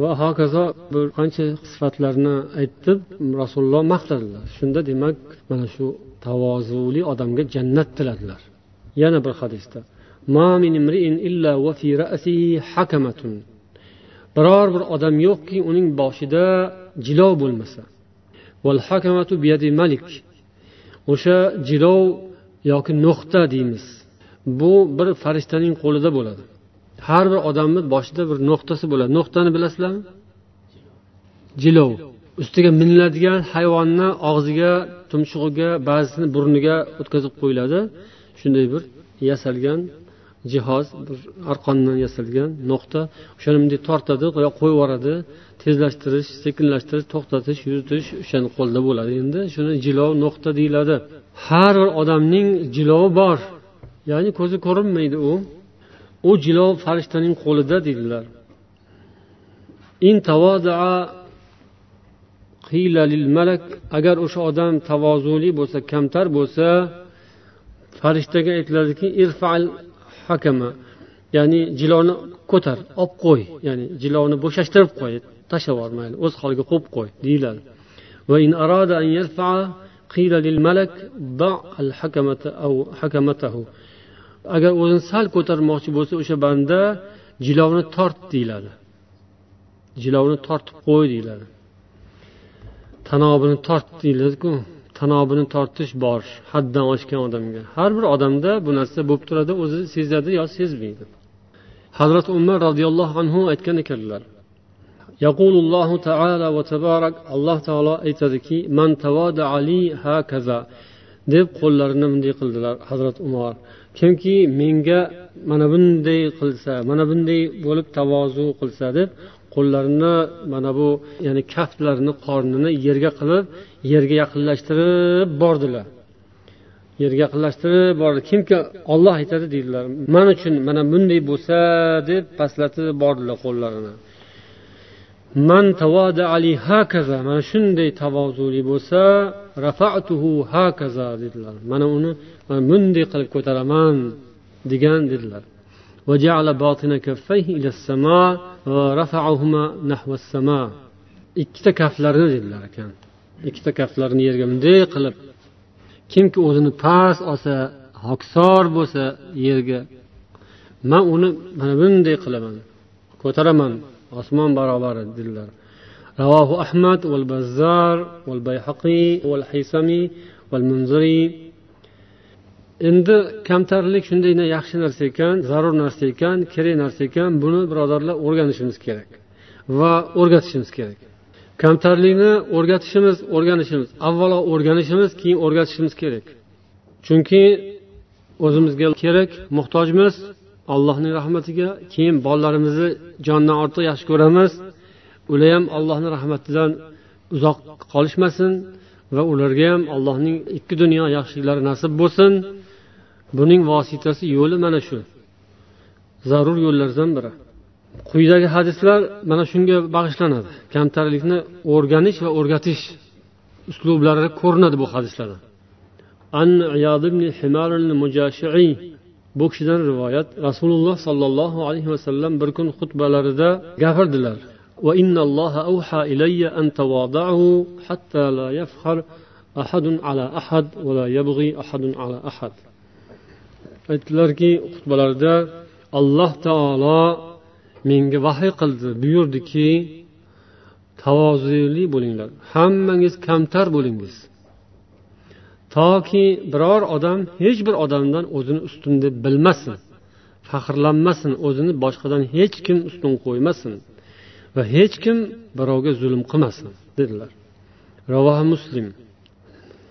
Va hokazo bir qancha sifatlarni aytib rasululloh maqtadilar. Shunda demak mana shu tavozuli odamga jannat tiladilar. Yana bir hadisda biror bir odam yo'qki uning boshida jilov bo'lmasa o'sha jilov yoki nuqta deymiz. Bu bir farishtaning qo'lida bo'ladi. Har bir odamni boshida bir nuqtasi bo'ladi. Nuqtani bilasizlarmi? Jilov. Ustiga miniladigan hayvonni og'ziga tumshug'iga ba'zisini burniga o'tkazib qo'yiladi. Shunday bir yasalgan jihoz bir arqondan yasalgan no'xta o'shani bunday tortadi qo'yib yuboradi. Tezlashtirish sekinlashtirish to'xtatish yuritish o'shani qo'lda bo'ladi. Endi shuni jilov no'xta deyiladi. Har bir odamning jilovi bor. Ya'ni ko'zi ko'rinmaydi u. U jilov farishtaning qo'lida deydilar. Agar o'sha odam tavozuli bo'lsa kamtar bo'lsa farishtaga aytiladiki irfal hakama ya'ni jilovni ko'tar olib qo'y. Ya'ni jilovni bo'shashtirib qo'y tashlab yubor mayli o'z holiga qo'yib qo'y deyiladi. Agar o'zini sal ko'tarmoqchi bo'lsa o'sha banda jilovni tort deyiladi. Jilovni tortib qo'y deyiladi. Tanobini tort deyiladiku. tanobini tortish bor haddan oshgan odamga har bir odamda bu narsa bo'lib turadi o'zi sezadi yo sezmaydi hazrati umar roziyallohu anhu aytgan ekanlar يقول الله تعالى وتبارك الله تعالى aytadiki man ali hakaza deb qo'llarini bunday qildilar hazrat umar kimki menga mana bunday qilsa mana bunday bo'lib tavozu qilsa deb qo'llarini mana bu ya'ni kaftlarini qornini yerga qilib yerga yaqinlashtirib bordilar. Yerga yaqinlashtirib bordi kimki olloh aytadi deydilar. Man uchun mana bunday bo'lsa deb pastlatib bordilar qo'llarini. Man ali hakaza mana shunday tavozuli bo'lsa rafatuhu hakaza dedilar. Mana uni bunday qilib ko'taraman degan dedilar. وجعل باطن كفيه إلى السماء ورفعهما نحو السماء ikkita kaflarini dedilar ekan ikkita kaflarini yerga bunday qilib kimki o'zini past olsa hokisor bo'lsa yerga man uni mana bunday qilaman ko'taraman osmon barobari dedilar رواه أحمد والبزار والبيحقي والحيسمي والمنذري endi kamtarlik shunday yaxshi narsa ekan zarur narsa ekan kerak narsa ekan buni birodarlar o'rganishimiz kerak va o'rgatishimiz kerak. Kamtarlikni o'rgatishimiz o'rganishimiz avvalo o'rganishimiz keyin o'rgatishimiz kerak. Chunki o'zimizga kerak muhtojmiz allohning rahmatiga keyin bolalarimizni jondan ortiq yaxshi ko'ramiz. Ular ham allohni rahmatidan uzoq qolishmasin va ularga ham allohning ikki dunyo yaxshiliklari nasib bo'lsin. buning vositasi yo'li mana shu zarur yo'llardan biri quyidagi hadislar mana shunga bag'ishlanadi kamtarlikni o'rganish va o'rgatish uslublari ko'rinadi bu hadislarda an ibn himar bu kishidan rivoyat rasululloh sollallohu alayhi vasallam bir kun xutbalarida gapirdilar وإن الله أوحى إلي أن تواضعوا حتى لا يفخر أحد على أحد ولا يبغي أحد على أحد aytdilarki xutbalarida alloh taolo menga vahiy qildi buyurdiki tavozuli bo'linglar hammangiz kamtar bo'lingiz. Toki biror odam hech bir odamdan o'zini ustun deb bilmasin faxrlanmasin o'zini boshqadan hech kim ustun qo'ymasin va hech kim birovga zulm qilmasin dedilar. Ravohi muslim.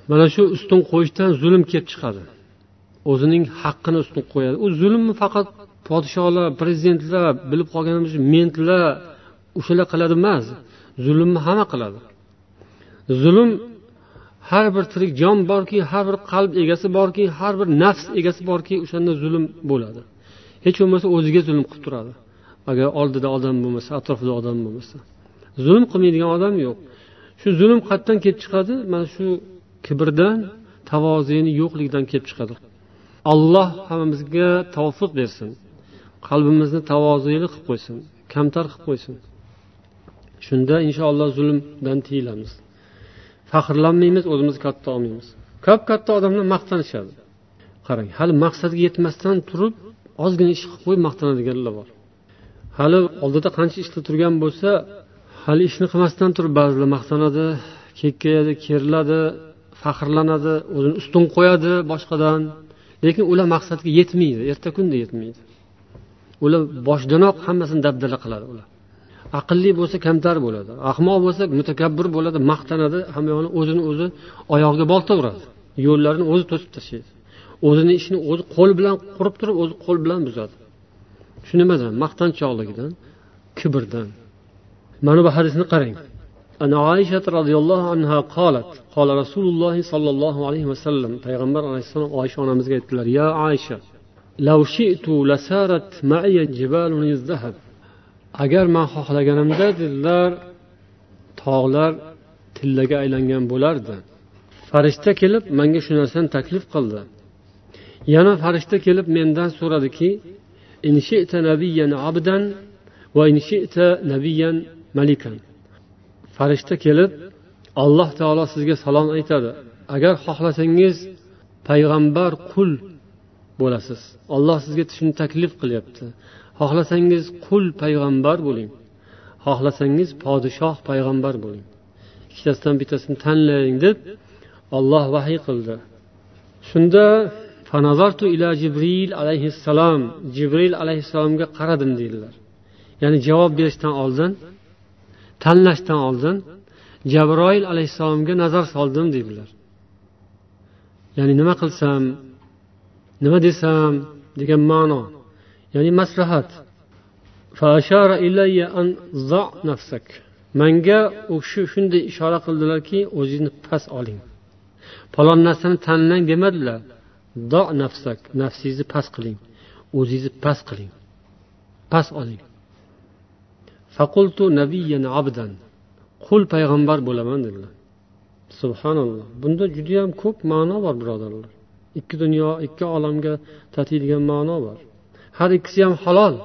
Mana shu ustun qo'yishdan zulm kelib chiqadi. O'zining haqqini ustun qo'yadi. U zulmni faqat podsholar prezidentlar bilib qolganimiz mentlar o'shalar qiladi emas. Zulmni hamma qiladi. Zulm har bir tirik jon borki har bir qalb egasi borki har bir nafs egasi borki o'shanda zulm bo'ladi. Hech bo'lmasa o'ziga zulm qilib turadi. Agar oldida odam bo'lmasa atrofida odam bo'lmasa. Zulm qilmaydigan odam yo'q. Shu zulm qayerdan kelib chiqadi? Mana shu kibrdan tavozini yo'qligidan kelib chiqadi. Alloh hammamizga tavfiq bersin. Qalbimizni tavozeli qilib qo'ysin kamtar qilib qo'ysin. Shunda inshaalloh zulmdan tiyilamiz. Faxrlanmaymiz o'zimizni katta olmaymiz. Ko'p katta odamlar maqtanishadi. Qarang hali maqsadga yetmasdan turib ozgina ish qilib qo'yib maqtanadiganlar bor. Hali oldida qancha ishda turgan bo'lsa hali ishni qilmasdan turib ba'zilar maqtanadi kekkayadi keriladi faxrlanadi o'zini ustun qo'yadi boshqadan. Lekin ular maqsadga yetmaydi. Erta kunda yetmaydi. Ular boshdanoq hammasini dabdala qiladi ular. Aqlli bo'lsa kamtar bo'ladi ahmoq bo'lsa mutakabbir bo'ladi maqtanadi hamma o'zini o'zi oyog'iga bolta uradi yo'llarini o'zi to'sib tashlaydi. O'zini ishini o'zi qo'l bilan qurib turib o'zi qo'l bilan buzadi. Shu nimadan? Maqtanchoqligidan kibrdan. Mana bu hadisni qarang. عن عائشة رضي الله عنها قالت قال رسول الله صلى الله عليه وسلم پیغمبر علیه السلام عایشه onamizga aytdilar ya Aisha لو شئت لسارت معي جبال من الذهب agar man xohlaganimda dedilar tog'lar tillaga aylangan bo'lardi farishta kelib menga shu narsani taklif qildi yana farishta kelib mendan so'radiki malikan farishta kelib alloh taolo sizga salom aytadi. Agar xohlasangiz payg'ambar qul bo'lasiz. Olloh sizga shuni taklif qilyapti. Xohlasangiz qul payg'ambar bo'ling. Xohlasangiz podshoh payg'ambar bo'ling. Ikkitasidan bittasini tanlang deb olloh vahiy qildi. Shunda fanazartu ila jibril alayhissalom jibril alayhissalomga qaradim deydilar ya'ni javob berishdan oldin tanlashdan oldin jabroil alayhissalomga nazar soldim deydilar. Ya'ni nima qilsam nima desam degan ma'no ya'ni maslahat. Manga u kishi shunday ishora qildilarki o'zingizni past oling. Falon narsani tanlang demadilar. Do nafsak nafsingizni past qiling o'zingizni past qiling. Past oling. Faqultu nabiyyan abdan qul payg'ambar bo'laman dedilar. Subhanalloh. Bunda judayam ko'p ma'no bor birodarlar. Ikki dunyo ikki olamga tatiydigan ma'no bor. Har ikkisi ham halol.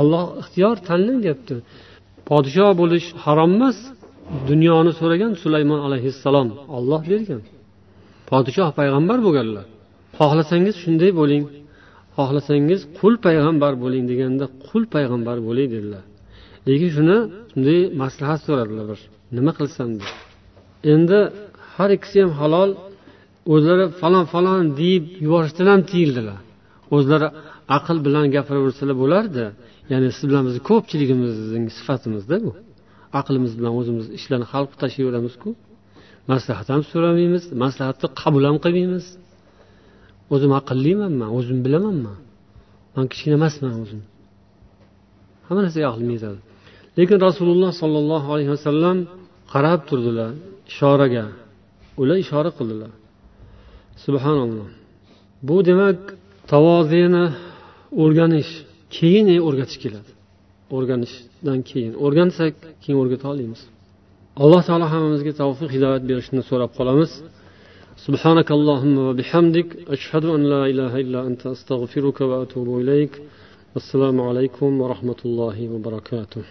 Olloh ixtiyor tanlang deyapti podshoh bo'lish harom emas dunyoni so'ragan sulaymon alayhissalom olloh bergan podshoh payg'ambar bo'lganlar. Xohlasangiz shunday bo'ling. Xohlasangiz qul payg'ambar bo'ling deganda qul payg'ambar bo'ling dedilar. Lekin shuni shunday maslahat so'radilar bir. Nima qilsam deb. Endi har ikkisi ham halol o'zlari falon falon deyib yuborishdan ham tiyildilar. O'zlari aql bilan gapiraversalar bo'lardi. Ya'ni siz bilan bizni ko'pchiligimizning sifatimizda bu. Aqlimiz bilan o'zimiz ishlarni hal qilib tashlayveramizku. Maslahat ham so'ramaymiz maslahatni qabul ham qilmaymiz. O'zim aqlliman man o'zim bilamanman. Man kichkina emasman o'zim. Hamma narsaga aqlim yetadi lekin rasululloh sollallohu alayhi vasallam qarab turdilar ishoraga ular ishora qildilar subhanalloh bu demak tavozeni o'rganish keyin o'rgatish keladi o'rganishdan keyin o'rgansak keyin o'rgata olamiz alloh taolo hammamizga tavfiq hidoyat berishini so'rab qolamiz سبحانك اللهم وبحمدك أشهد أن لا إله إلا أنت أستغفرك وأتوب إليك والسلام عليكم ورحمة الله وبركاته